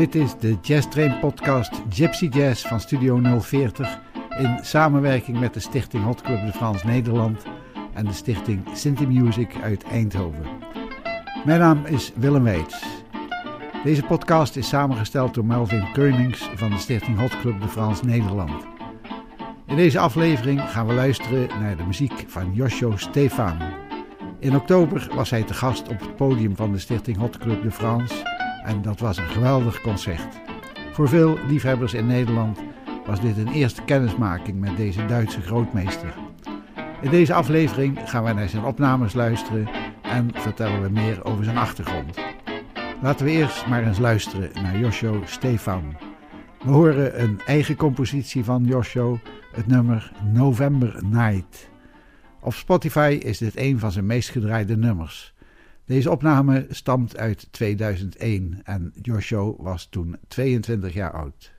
Dit is de Jazz Train podcast Gypsy Jazz van Studio 040 in samenwerking met de stichting Hot Club de France Nederland en de stichting Sinti Music uit Eindhoven. Mijn naam is Willem Weits. Deze podcast is samengesteld door Melvin Keunings van de stichting Hot Club de France Nederland. In deze aflevering gaan we luisteren naar de muziek van Josjo Stefan. In oktober was hij te gast op het podium van de stichting Hot Club de France en dat was een geweldig concert. Voor veel liefhebbers in Nederland was dit een eerste kennismaking met deze Duitse grootmeester. In deze aflevering gaan we naar zijn opnames luisteren en vertellen we meer over zijn achtergrond. Laten we eerst maar eens luisteren naar Josjo Stefan. We horen een eigen compositie van Josjo, het nummer November Night. Op Spotify is dit een van zijn meest gedraaide nummers. Deze opname stamt uit 2001 en Josho was toen 22 jaar oud.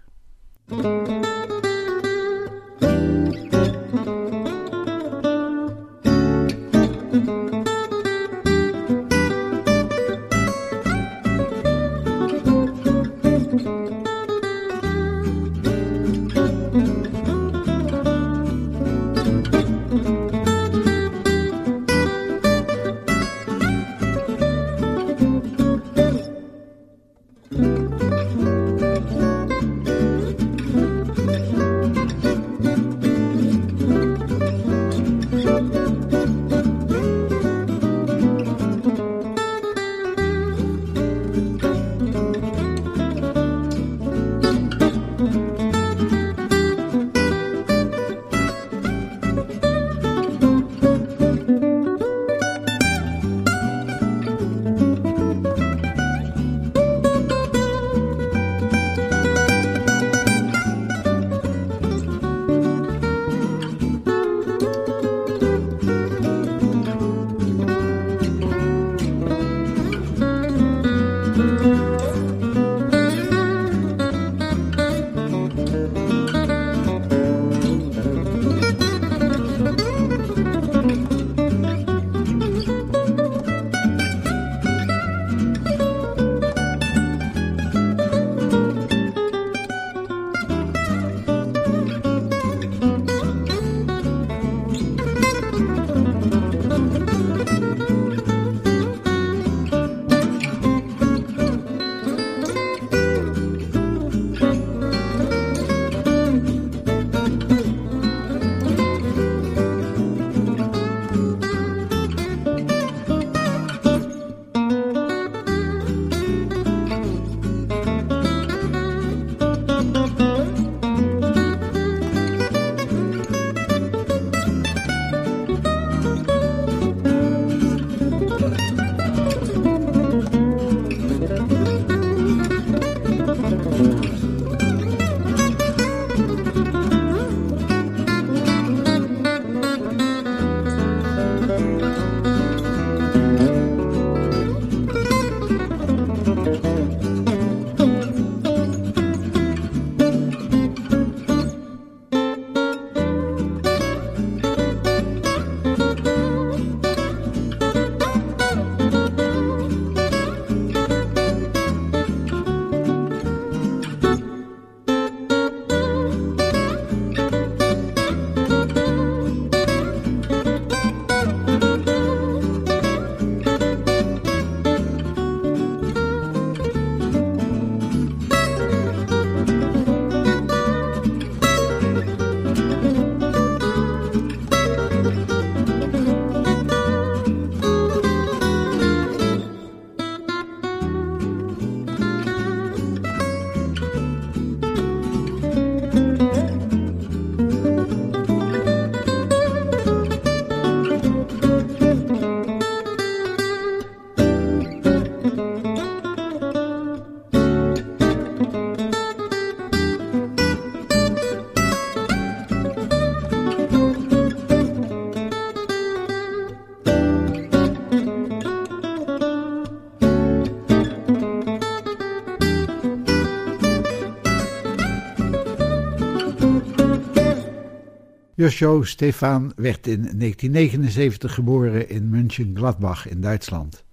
Joshua Stefan werd in 1979 geboren in München-Gladbach in Duitsland.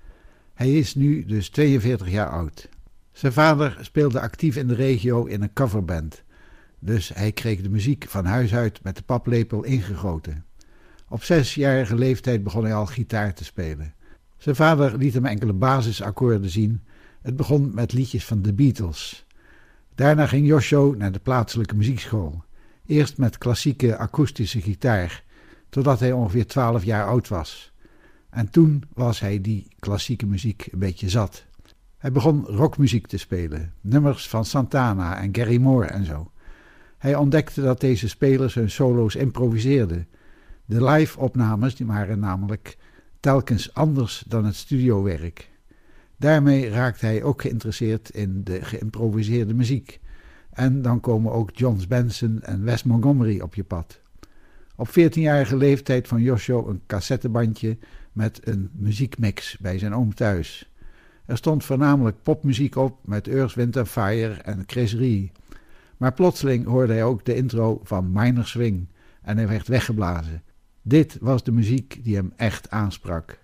Hij is nu dus 42 jaar oud. Zijn vader speelde actief in de regio in een coverband, dus hij kreeg de muziek van huis uit met de paplepel ingegoten. Op zesjarige leeftijd begon hij al gitaar te spelen. Zijn vader liet hem enkele basisakkoorden zien. Het begon met liedjes van de Beatles. Daarna ging Josho naar de plaatselijke muziekschool. Eerst met klassieke akoestische gitaar, totdat hij ongeveer twaalf jaar oud was. En toen was hij die klassieke muziek een beetje zat. Hij begon rockmuziek te spelen, nummers van Santana en Gary Moore en zo. Hij ontdekte dat deze spelers hun solo's improviseerden. De live-opnames waren namelijk telkens anders dan het studiowerk. Daarmee raakt hij ook geïnteresseerd in de geïmproviseerde muziek. En dan komen ook John Benson en Wes Montgomery op je pad. Op 14-jarige leeftijd van Joshua een cassettebandje met een muziekmix bij zijn oom thuis. Er stond voornamelijk popmuziek op met Earth, Wind Fire en Chris. Maar plotseling hoorde hij ook de intro van Minor Swing en hij werd weggeblazen. Dit was de muziek die hem echt aansprak.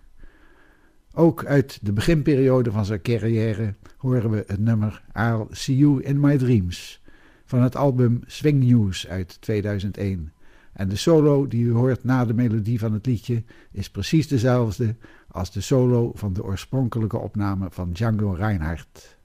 Ook uit de beginperiode van zijn carrière horen we het nummer I'll See You in My Dreams van het album Swing News uit 2001. En de solo die u hoort na de melodie van het liedje is precies dezelfde als de solo van de oorspronkelijke opname van Django Reinhardt.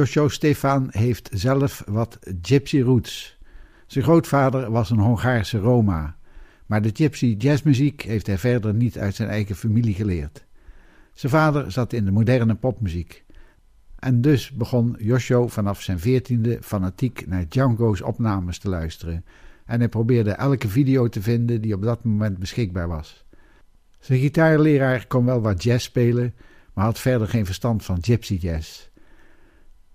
Joshua Stefan heeft zelf wat gypsy roots. Zijn grootvader was een Hongaarse Roma, maar de gypsy jazzmuziek heeft hij verder niet uit zijn eigen familie geleerd. Zijn vader zat in de moderne popmuziek. En dus begon Joshua vanaf zijn veertiende fanatiek naar Django's opnames te luisteren. En hij probeerde elke video te vinden die op dat moment beschikbaar was. Zijn gitaarleraar kon wel wat jazz spelen, maar had verder geen verstand van gypsy jazz.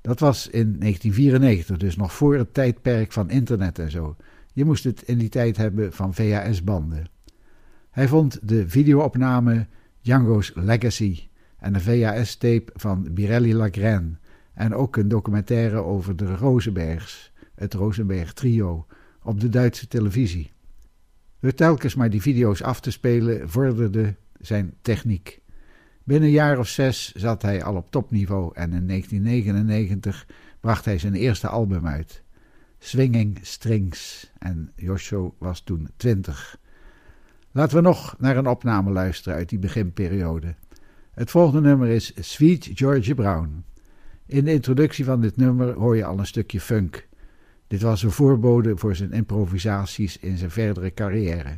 Dat was in 1994, dus nog voor het tijdperk van internet en zo. Je moest het in die tijd hebben van VHS-banden. Hij vond de videoopname Django's Legacy en een VHS-tape van Birelli Lagraine en ook een documentaire over de Rosenbergs, het Rosenberg trio, op de Duitse televisie. Door telkens maar die video's af te spelen vorderde zijn techniek. Binnen een jaar of zes zat hij al op topniveau en in 1999 bracht hij zijn eerste album uit. Swinging Strings en Joshua was toen twintig. Laten we nog naar een opname luisteren uit die beginperiode. Het volgende nummer is Sweet Georgia Brown. In de introductie van dit nummer hoor je al een stukje funk. Dit was een voorbode voor zijn improvisaties in zijn verdere carrière.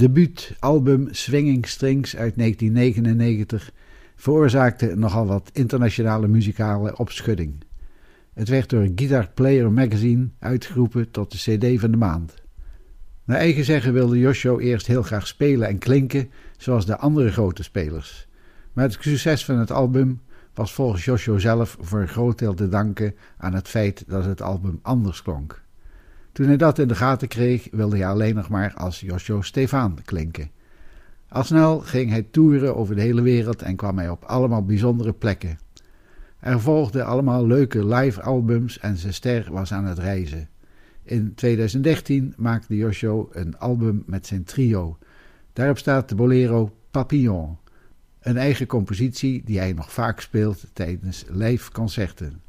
Debuutalbum Swinging Strings uit 1999 veroorzaakte nogal wat internationale muzikale opschudding. Het werd door Guitar Player Magazine uitgeroepen tot de CD van de maand. Naar eigen zeggen wilde Josho eerst heel graag spelen en klinken zoals de andere grote spelers. Maar het succes van het album was volgens Josho zelf voor een groot deel te danken aan het feit dat het album anders klonk. Toen hij dat in de gaten kreeg, wilde hij alleen nog maar als Josho Stefan klinken. Al snel ging hij toeren over de hele wereld en kwam hij op allemaal bijzondere plekken. Er volgden allemaal leuke live albums en zijn ster was aan het reizen. In 2013 maakte Josho een album met zijn trio. Daarop staat de bolero Papillon, een eigen compositie die hij nog vaak speelt tijdens live concerten.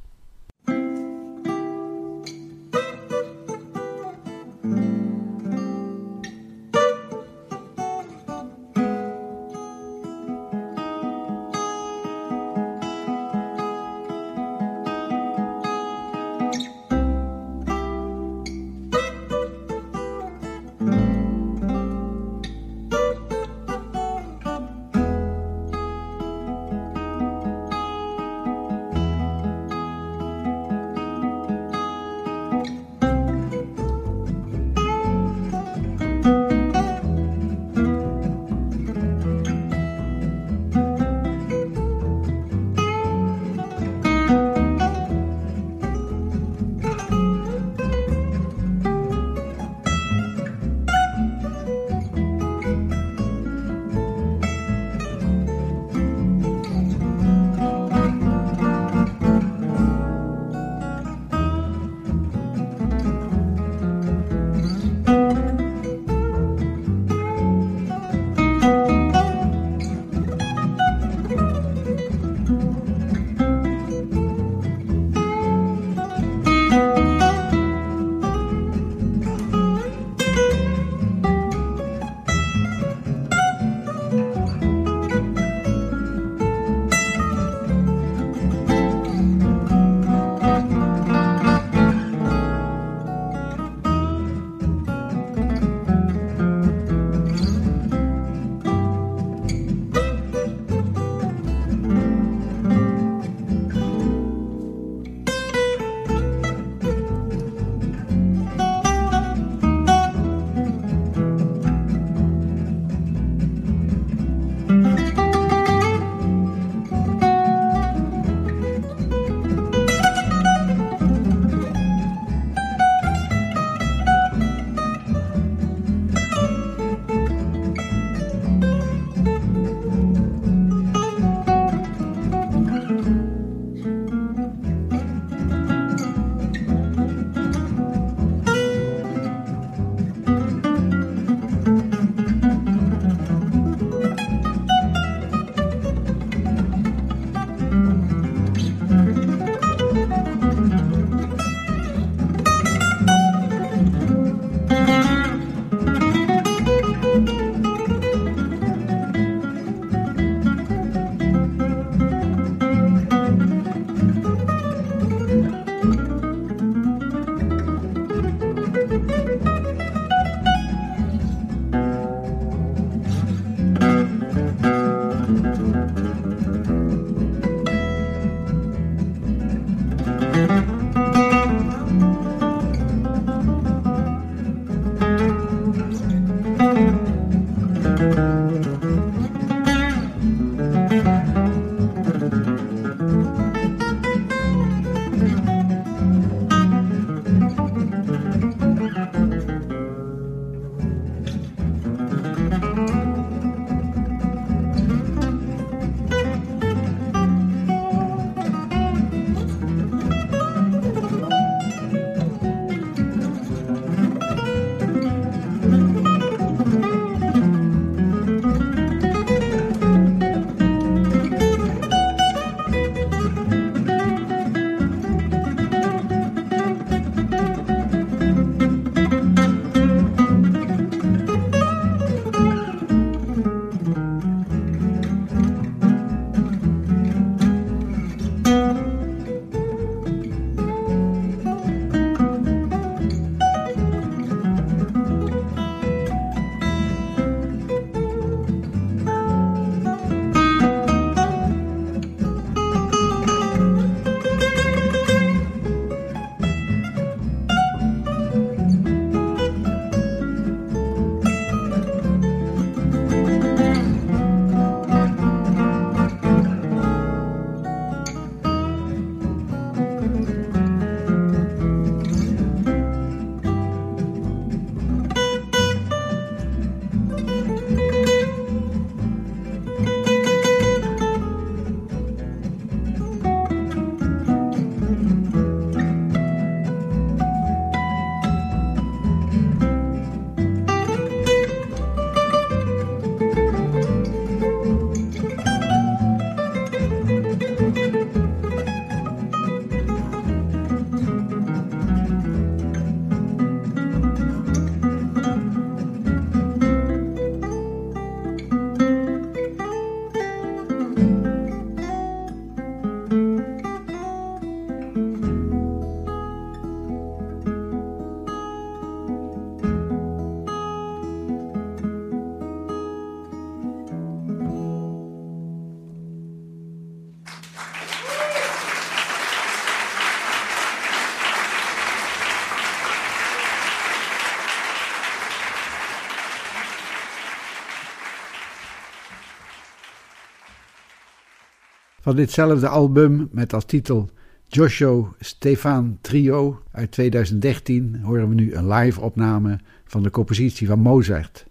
Van ditzelfde album met als titel Joshua Stefan Trio uit 2013 horen we nu een live opname van de compositie van Mozart,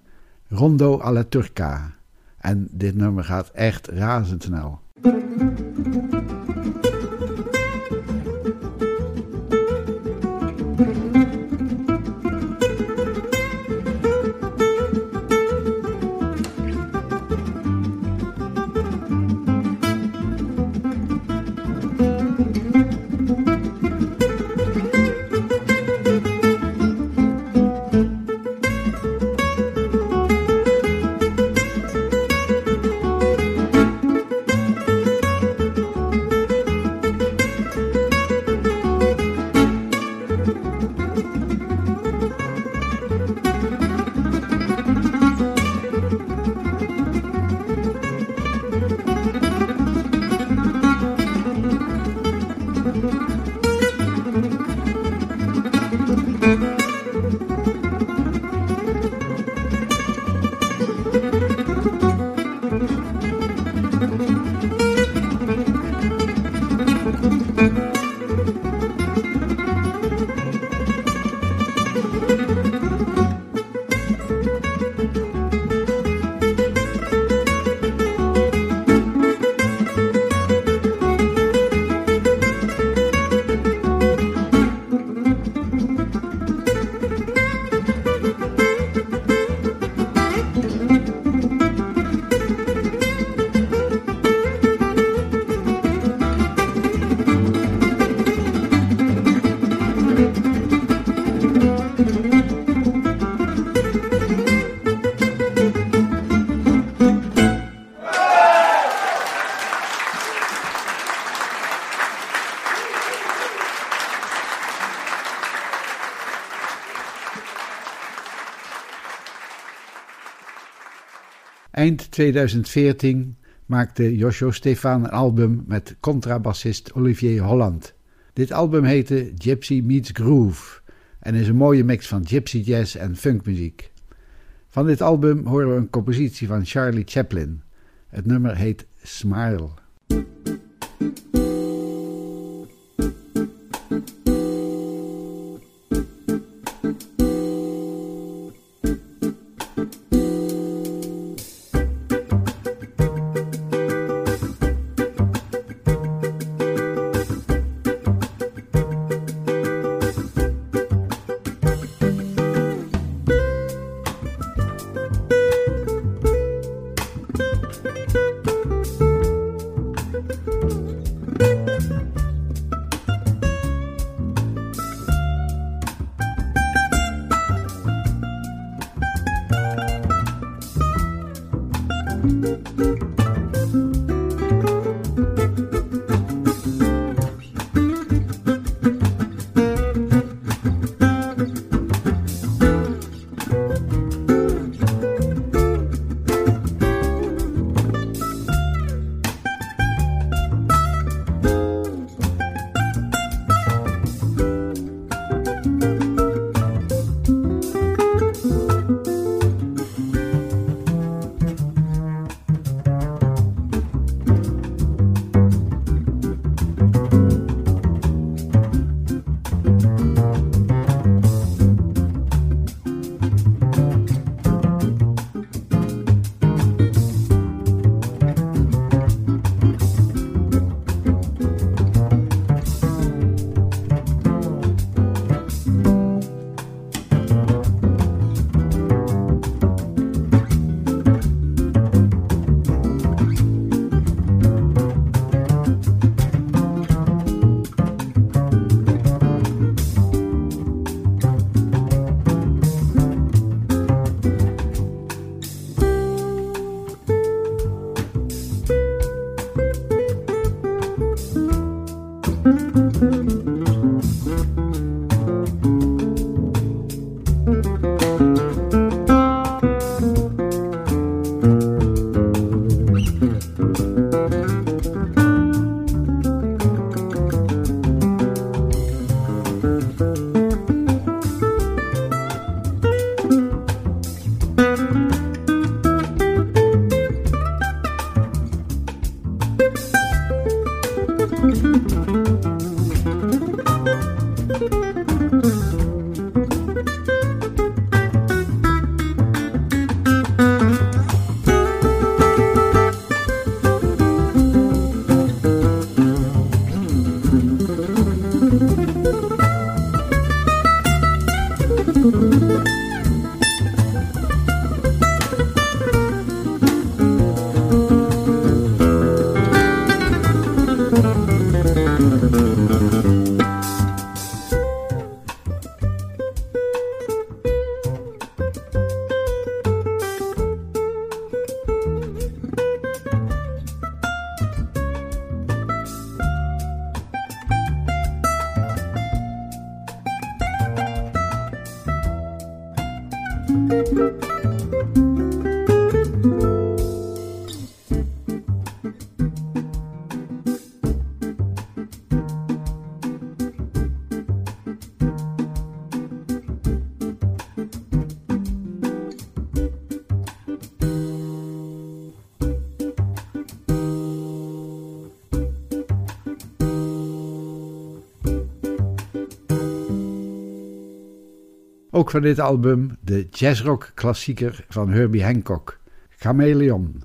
Rondo alla Turca. En dit nummer gaat echt razendsnel. Eind 2014 maakte Joshua Stefan een album met contrabassist Olivier Holland. Dit album heette Gypsy Meets Groove en is een mooie mix van gypsy jazz en funkmuziek. Van dit album horen we een compositie van Charlie Chaplin. Het nummer heet Smile. Ook van dit album de jazzrock klassieker van Herbie Hancock, Chameleon.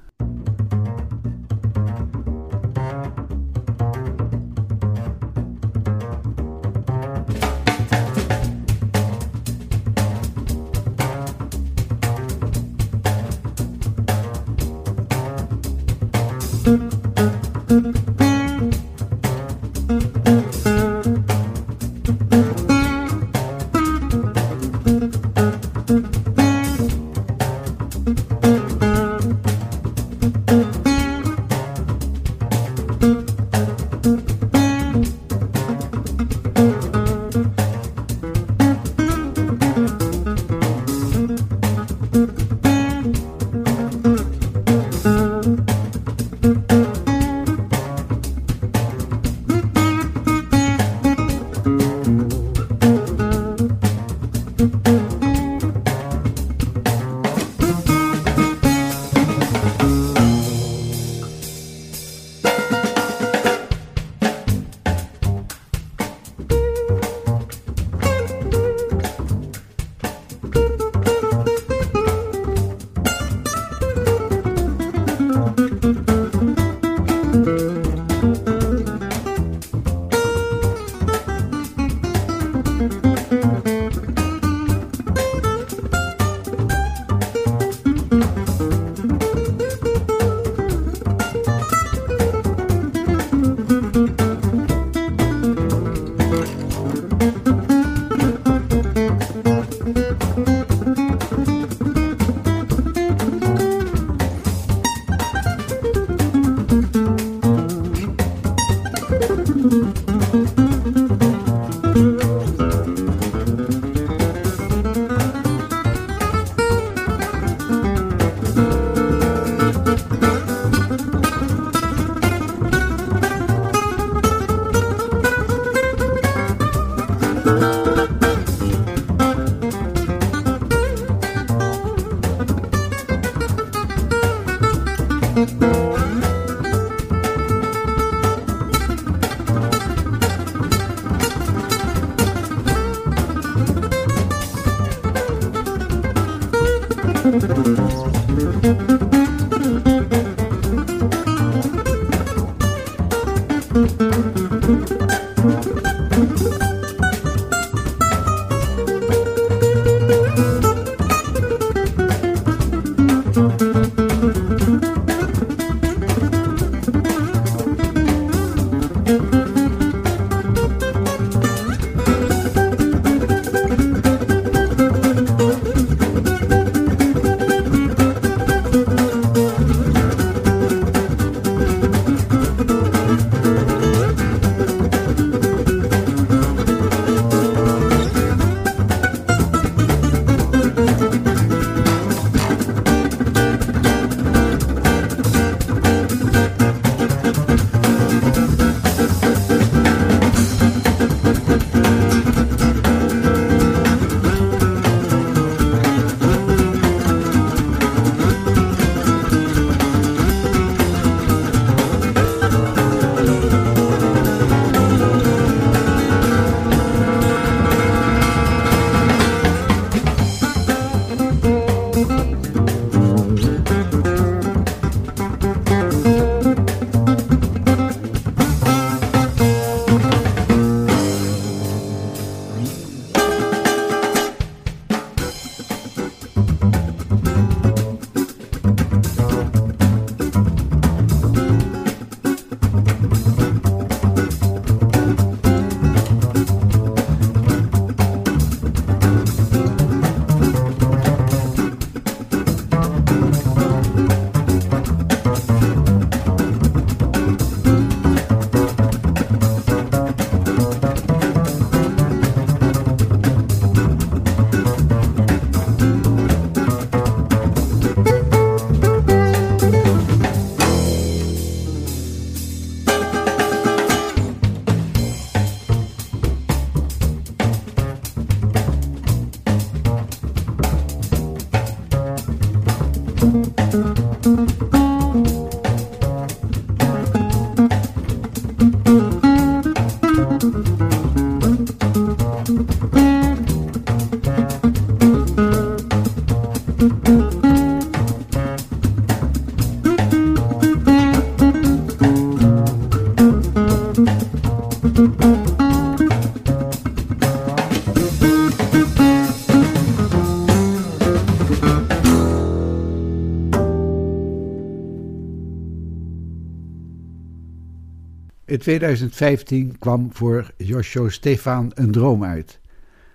In 2015 kwam voor Josjo Stefan een droom uit.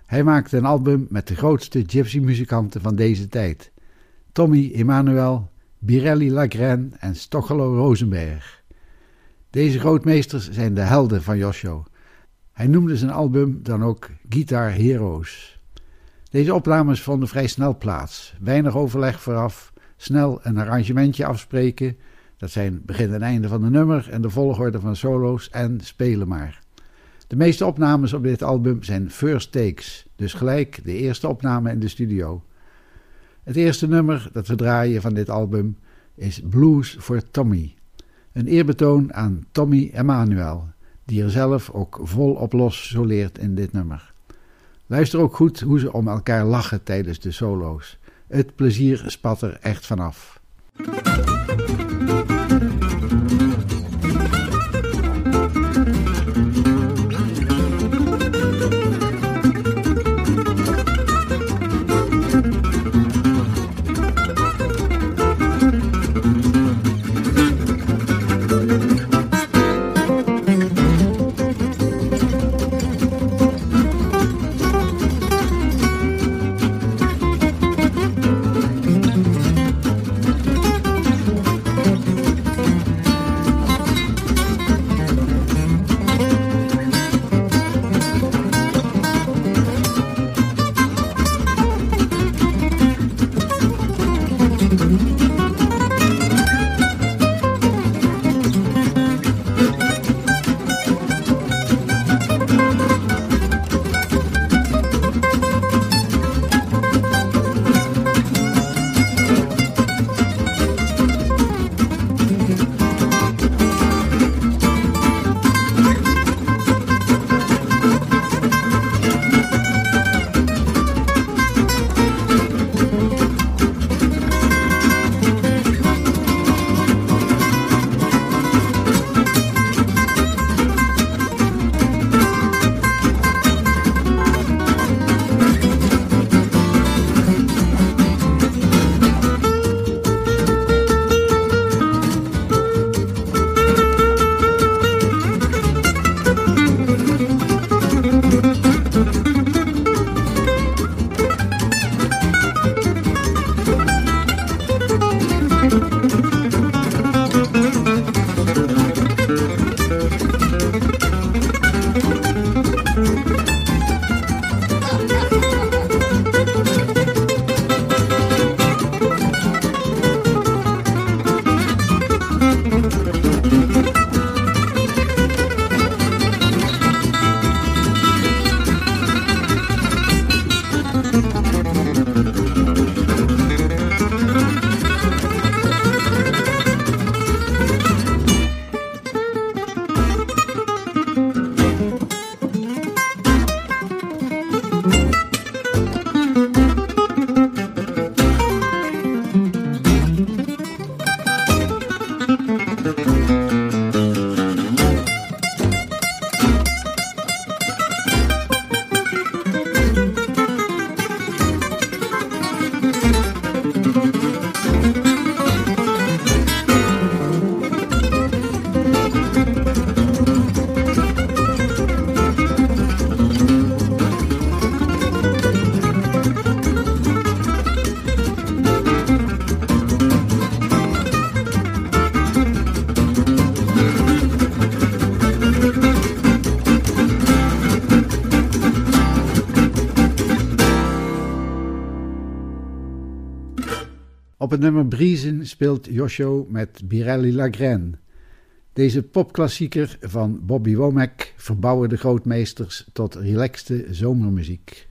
Hij maakte een album met de grootste gypsy-muzikanten van deze tijd: Tommy Emmanuel, Birelli Lagraine en Stochelo Rosenberg. Deze grootmeesters zijn de helden van Josjo. Hij noemde zijn album dan ook Guitar Heroes. Deze opnames vonden vrij snel plaats. Weinig overleg vooraf, snel een arrangementje afspreken. Dat zijn begin en einde van de nummer en de volgorde van solo's en spelen maar. De meeste opnames op dit album zijn first takes, dus gelijk de eerste opname in de studio. Het eerste nummer dat we draaien van dit album is Blues for Tommy. Een eerbetoon aan Tommy Emmanuel, die er zelf ook vol op los soleert in dit nummer. Luister ook goed hoe ze om elkaar lachen tijdens de solo's. Het plezier spat er echt vanaf. Thank you. Op het nummer Briesen speelt Josho met Birelli Lagraine. Deze popklassieker van Bobby Womack verbouwen de grootmeesters tot relaxte zomermuziek.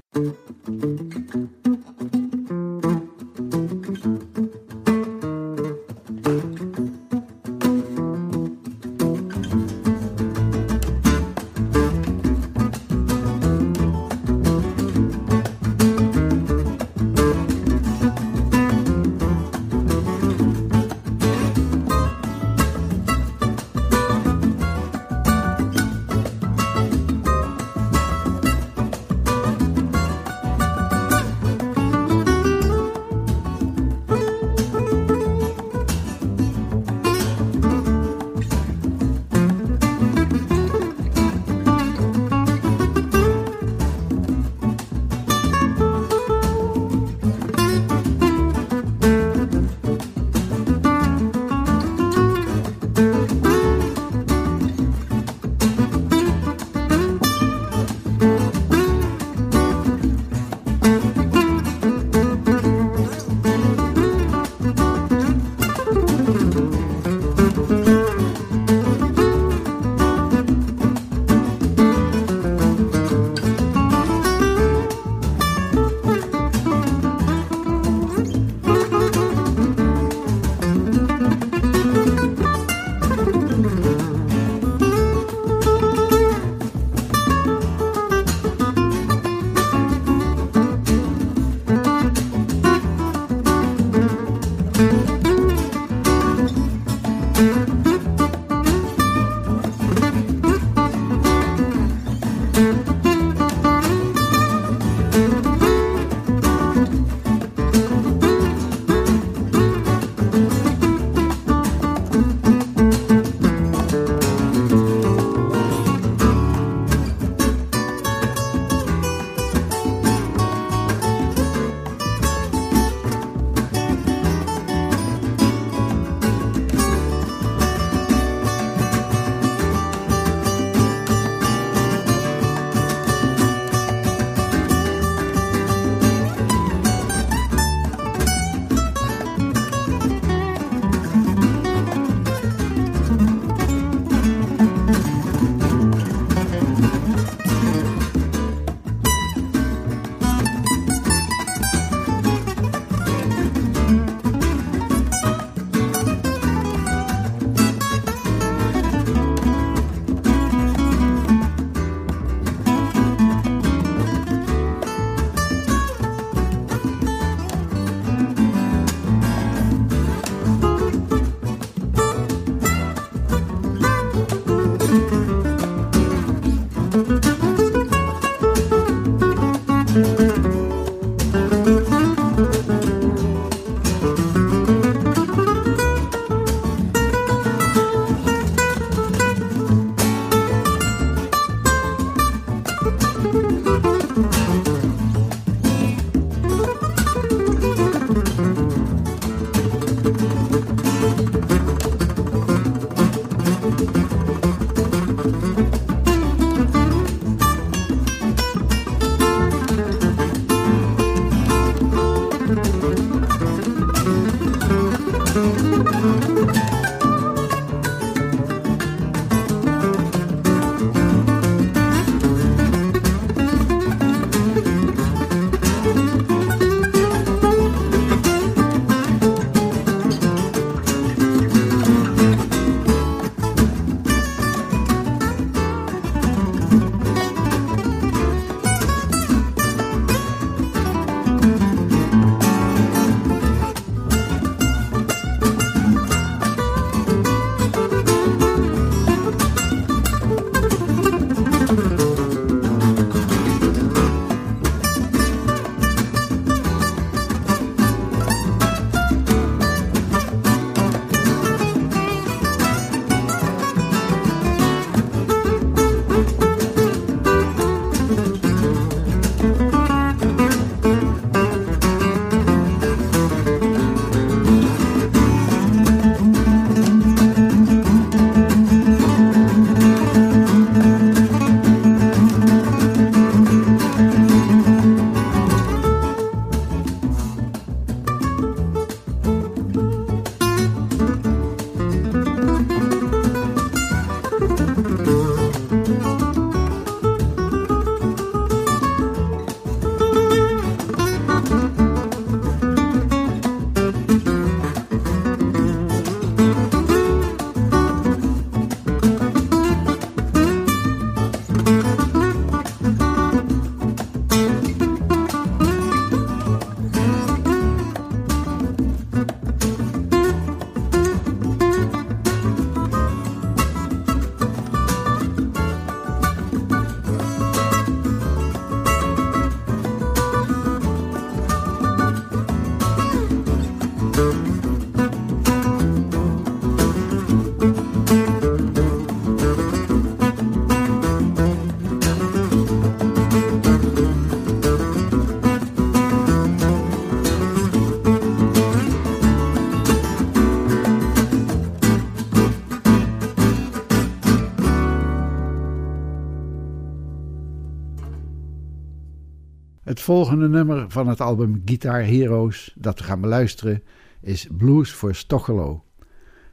Het volgende nummer van het album Guitar Heroes dat we gaan beluisteren is Blues for Stochelo.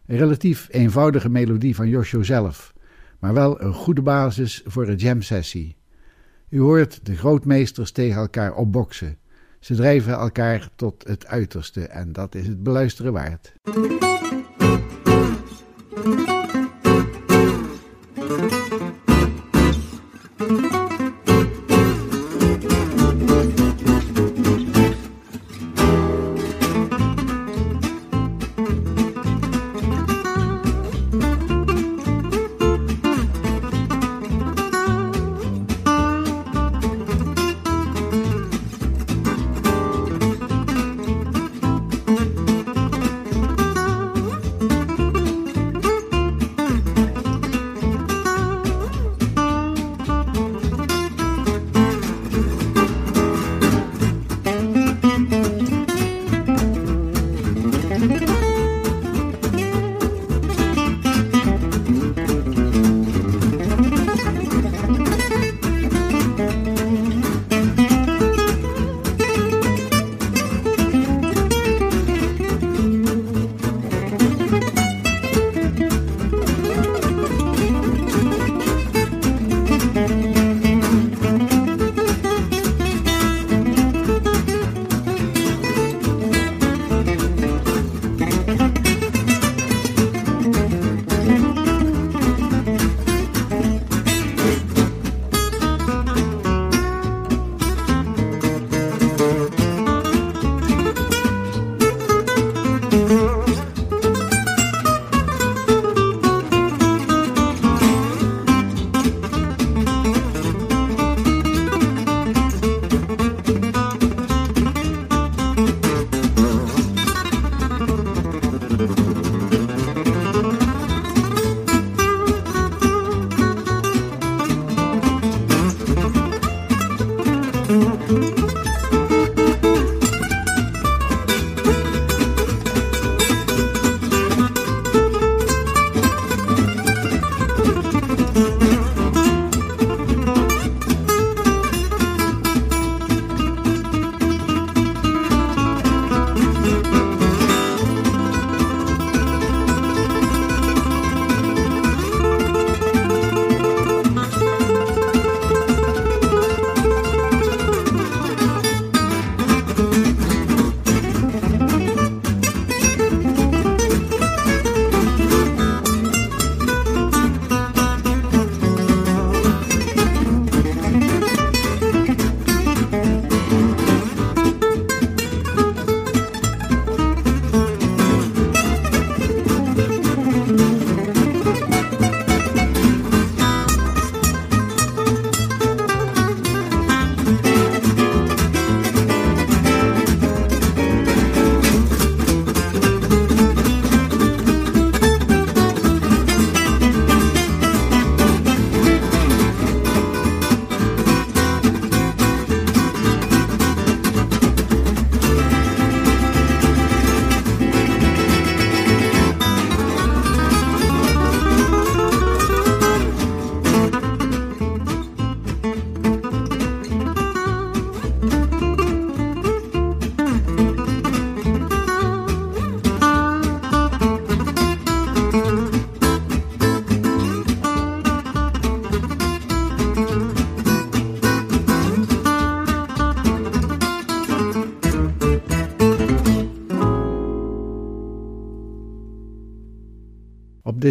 Een relatief eenvoudige melodie van Joshua zelf, maar wel een goede basis voor een jam sessie. U hoort de grootmeesters tegen elkaar opboksen. Ze drijven elkaar tot het uiterste en dat is het beluisteren waard.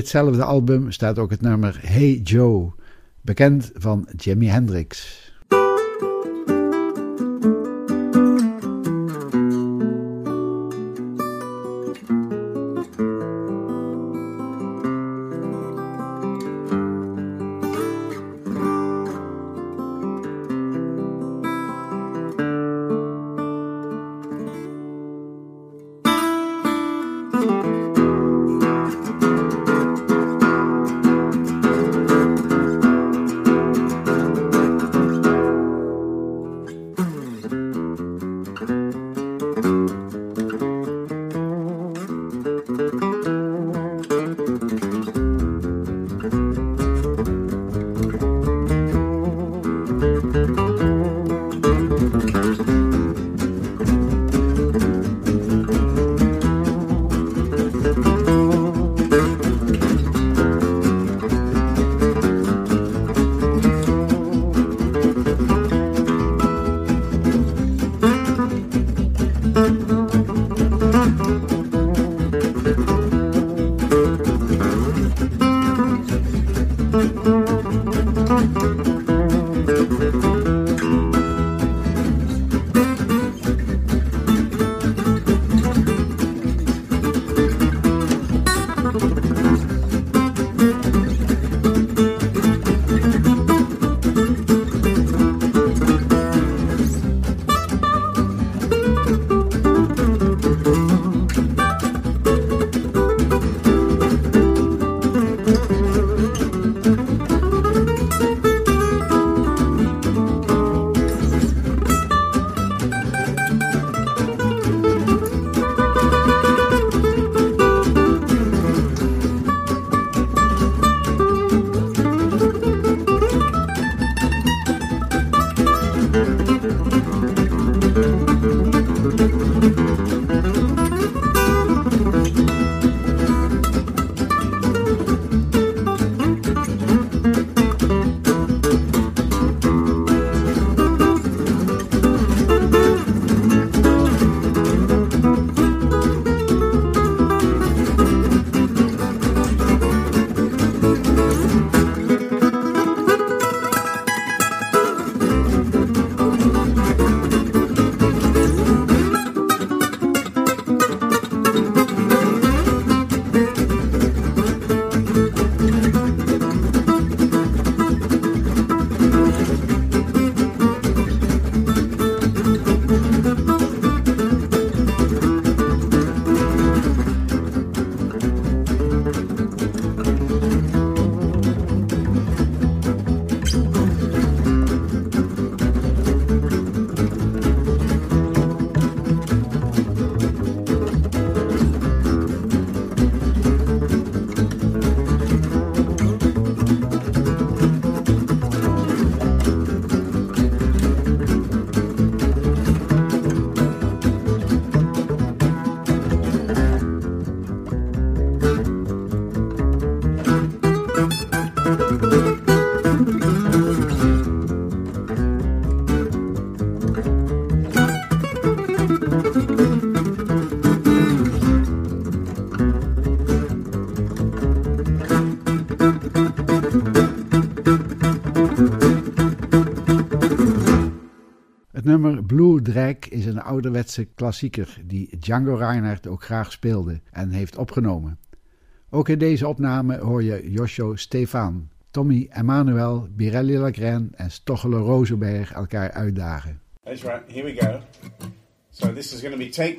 Ditzelfde album staat ook het nummer Hey Joe, bekend van Jimi Hendrix. Ouderwetse klassieker die Django Reinhardt ook graag speelde en heeft opgenomen. Ook in deze opname hoor je Josjo Stefan, Tommy Emmanuel, Birelli Lagren en Stochelo Rosenberg elkaar uitdagen. Here we go. So this is going to be take.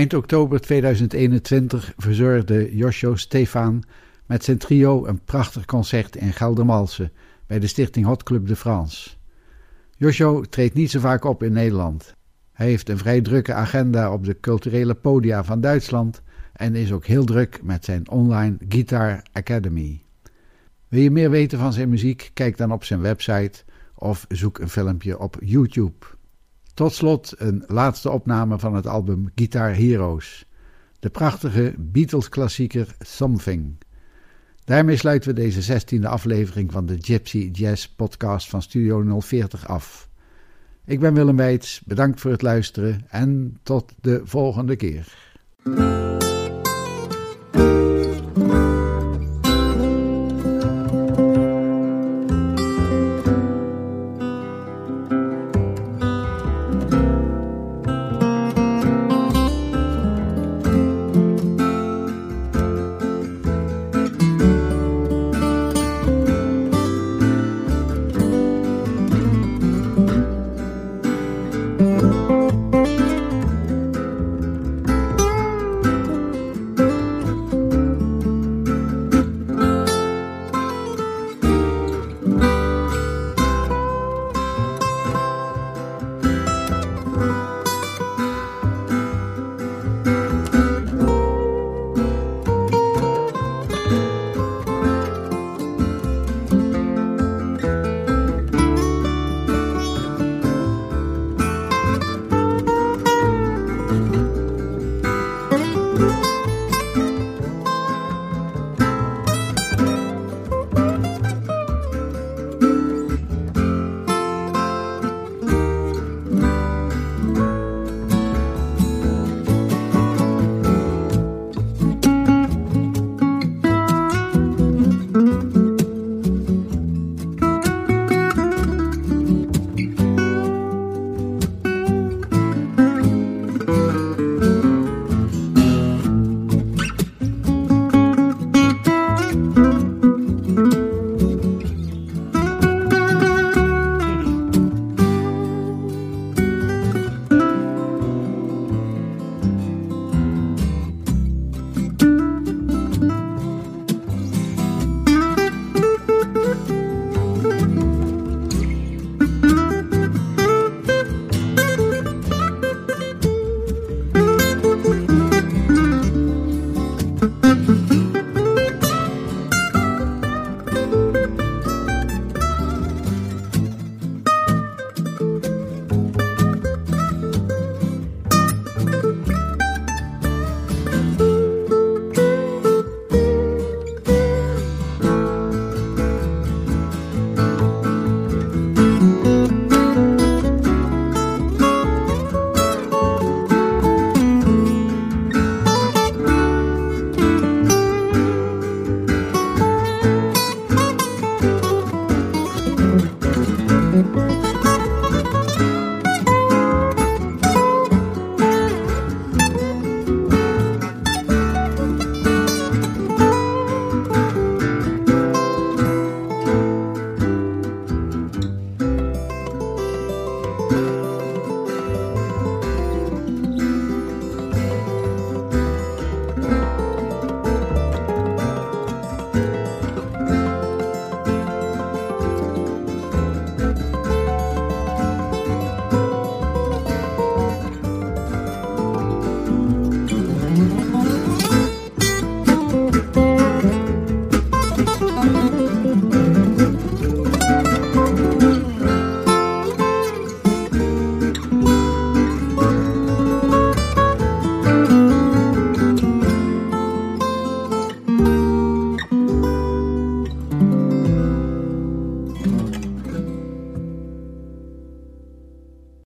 Eind oktober 2021 verzorgde Josjo Stefan met zijn trio een prachtig concert in Geldermalsen bij de stichting Hot Club de France. Josjo treedt niet zo vaak op in Nederland. Hij heeft een vrij drukke agenda op de culturele podia van Duitsland en is ook heel druk met zijn online Guitar Academy. Wil je meer weten van zijn muziek? Kijk dan op zijn website of zoek een filmpje op YouTube. Tot slot een laatste opname van het album Guitar Heroes, de prachtige Beatles-klassieker Something. Daarmee sluiten we deze 16e aflevering van de Gypsy Jazz podcast van Studio 040 af. Ik ben Willem Weits, bedankt voor het luisteren en tot de volgende keer.